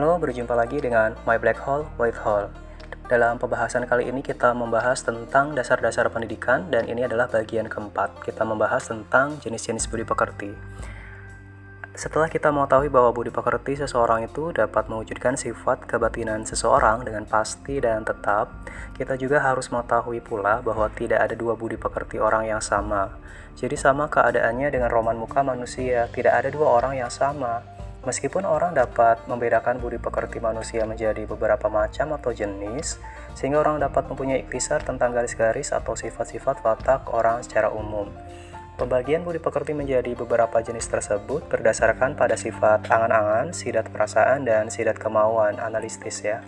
Halo, berjumpa lagi dengan My Black Hole, White Hole. Dalam pembahasan kali ini kita membahas tentang dasar-dasar pendidikan dan ini adalah bagian keempat. Kita membahas tentang jenis-jenis budi pekerti. Setelah kita mengetahui bahwa budi pekerti seseorang itu dapat mewujudkan sifat kebatinan seseorang dengan pasti dan tetap, kita juga harus mengetahui pula bahwa tidak ada dua budi pekerti orang yang sama. Jadi sama keadaannya dengan roman muka manusia, tidak ada dua orang yang sama. Meskipun orang dapat membedakan budi pekerti manusia menjadi beberapa macam atau jenis, sehingga orang dapat mempunyai iktisar tentang garis-garis atau sifat-sifat watak orang secara umum. Pembagian budi pekerti menjadi beberapa jenis tersebut berdasarkan pada sifat angan-angan, sidat perasaan, dan sidat kemauan analistis ya.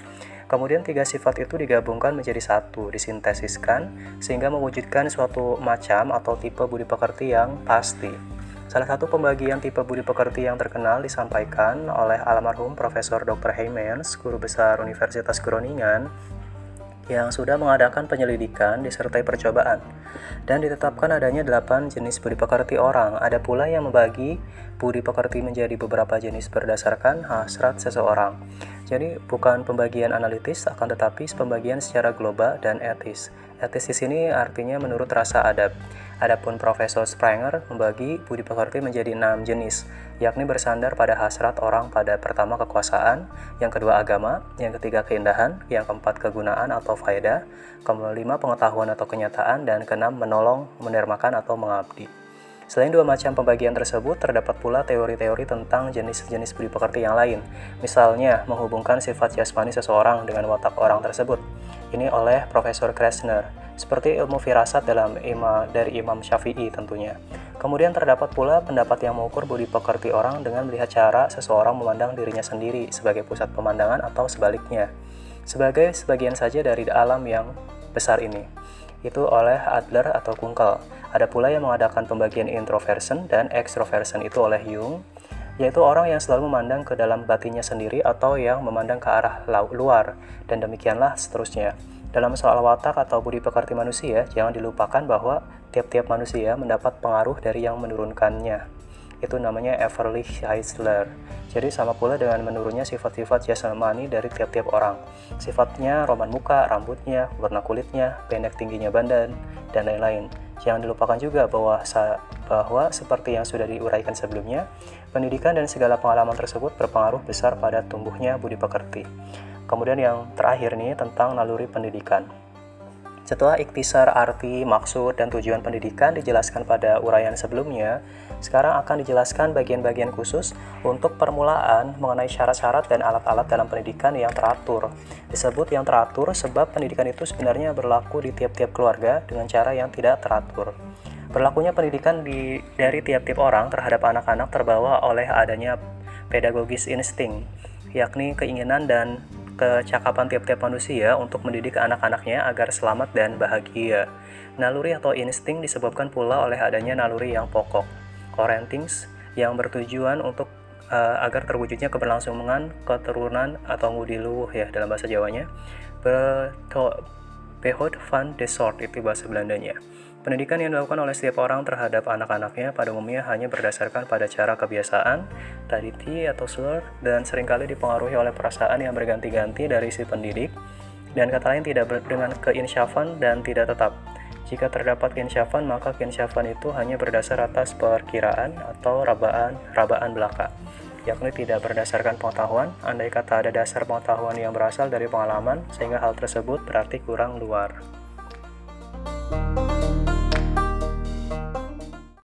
Kemudian tiga sifat itu digabungkan menjadi satu, disintesiskan, sehingga mewujudkan suatu macam atau tipe budi pekerti yang pasti. Salah satu pembagian tipe budi pekerti yang terkenal disampaikan oleh almarhum Profesor Dr. Heymans, guru besar Universitas Groningen, yang sudah mengadakan penyelidikan disertai percobaan dan ditetapkan adanya 8 jenis budi pekerti orang. Ada pula yang membagi budi pekerti menjadi beberapa jenis berdasarkan hasrat seseorang. Jadi bukan pembagian analitis akan tetapi pembagian secara global dan etis. Etis di sini artinya menurut rasa adab. Adapun Profesor Sprenger membagi budi pekerti menjadi enam jenis, yakni bersandar pada hasrat orang pada pertama kekuasaan, yang kedua agama, yang ketiga keindahan, yang keempat kegunaan atau faedah, kelima pengetahuan atau kenyataan, dan keenam menolong, menermakan atau mengabdi. Selain dua macam pembagian tersebut, terdapat pula teori-teori tentang jenis-jenis budi pekerti yang lain. Misalnya, menghubungkan sifat jasmani seseorang dengan watak orang tersebut. Ini oleh Profesor Krasner, seperti ilmu firasat dalam ima dari Imam Syafi'i tentunya. Kemudian terdapat pula pendapat yang mengukur budi pekerti orang dengan melihat cara seseorang memandang dirinya sendiri sebagai pusat pemandangan atau sebaliknya. Sebagai sebagian saja dari alam yang besar ini. Itu oleh Adler atau Kunkel. Ada pula yang mengadakan pembagian introversion dan extroversion itu oleh Jung, yaitu orang yang selalu memandang ke dalam batinnya sendiri atau yang memandang ke arah luar, dan demikianlah seterusnya. Dalam soal watak atau budi pekerti manusia, jangan dilupakan bahwa tiap-tiap manusia mendapat pengaruh dari yang menurunkannya. Itu namanya Everly Heisler. Jadi sama pula dengan menurunnya sifat-sifat jasmani dari tiap-tiap orang. Sifatnya roman muka, rambutnya, warna kulitnya, pendek tingginya badan, dan lain-lain. Jangan dilupakan juga bahwa bahwa seperti yang sudah diuraikan sebelumnya, pendidikan dan segala pengalaman tersebut berpengaruh besar pada tumbuhnya budi pekerti. Kemudian yang terakhir nih tentang naluri pendidikan. Setelah iktisar arti, maksud, dan tujuan pendidikan dijelaskan pada uraian sebelumnya, sekarang akan dijelaskan bagian-bagian khusus untuk permulaan mengenai syarat-syarat dan alat-alat dalam pendidikan yang teratur. Disebut yang teratur sebab pendidikan itu sebenarnya berlaku di tiap-tiap keluarga dengan cara yang tidak teratur. Berlakunya pendidikan di, dari tiap-tiap orang terhadap anak-anak terbawa oleh adanya pedagogis insting, yakni keinginan dan kecakapan tiap-tiap manusia untuk mendidik anak-anaknya agar selamat dan bahagia. Naluri atau insting disebabkan pula oleh adanya naluri yang pokok, Corentings, yang bertujuan untuk uh, agar terwujudnya keberlangsungan keturunan atau ngudiluh ya dalam bahasa Jawanya. Behot van de Soort itu bahasa Belandanya. Pendidikan yang dilakukan oleh setiap orang terhadap anak-anaknya pada umumnya hanya berdasarkan pada cara kebiasaan, tradisi atau slur, dan sering kali dipengaruhi oleh perasaan yang berganti-ganti dari si pendidik, dan kata lain tidak dengan keinsyafan dan tidak tetap. Jika terdapat keinsyafan, maka keinsyafan itu hanya berdasar atas perkiraan atau rabaan, rabaan belaka, yakni tidak berdasarkan pengetahuan, andai kata ada dasar pengetahuan yang berasal dari pengalaman, sehingga hal tersebut berarti kurang luar.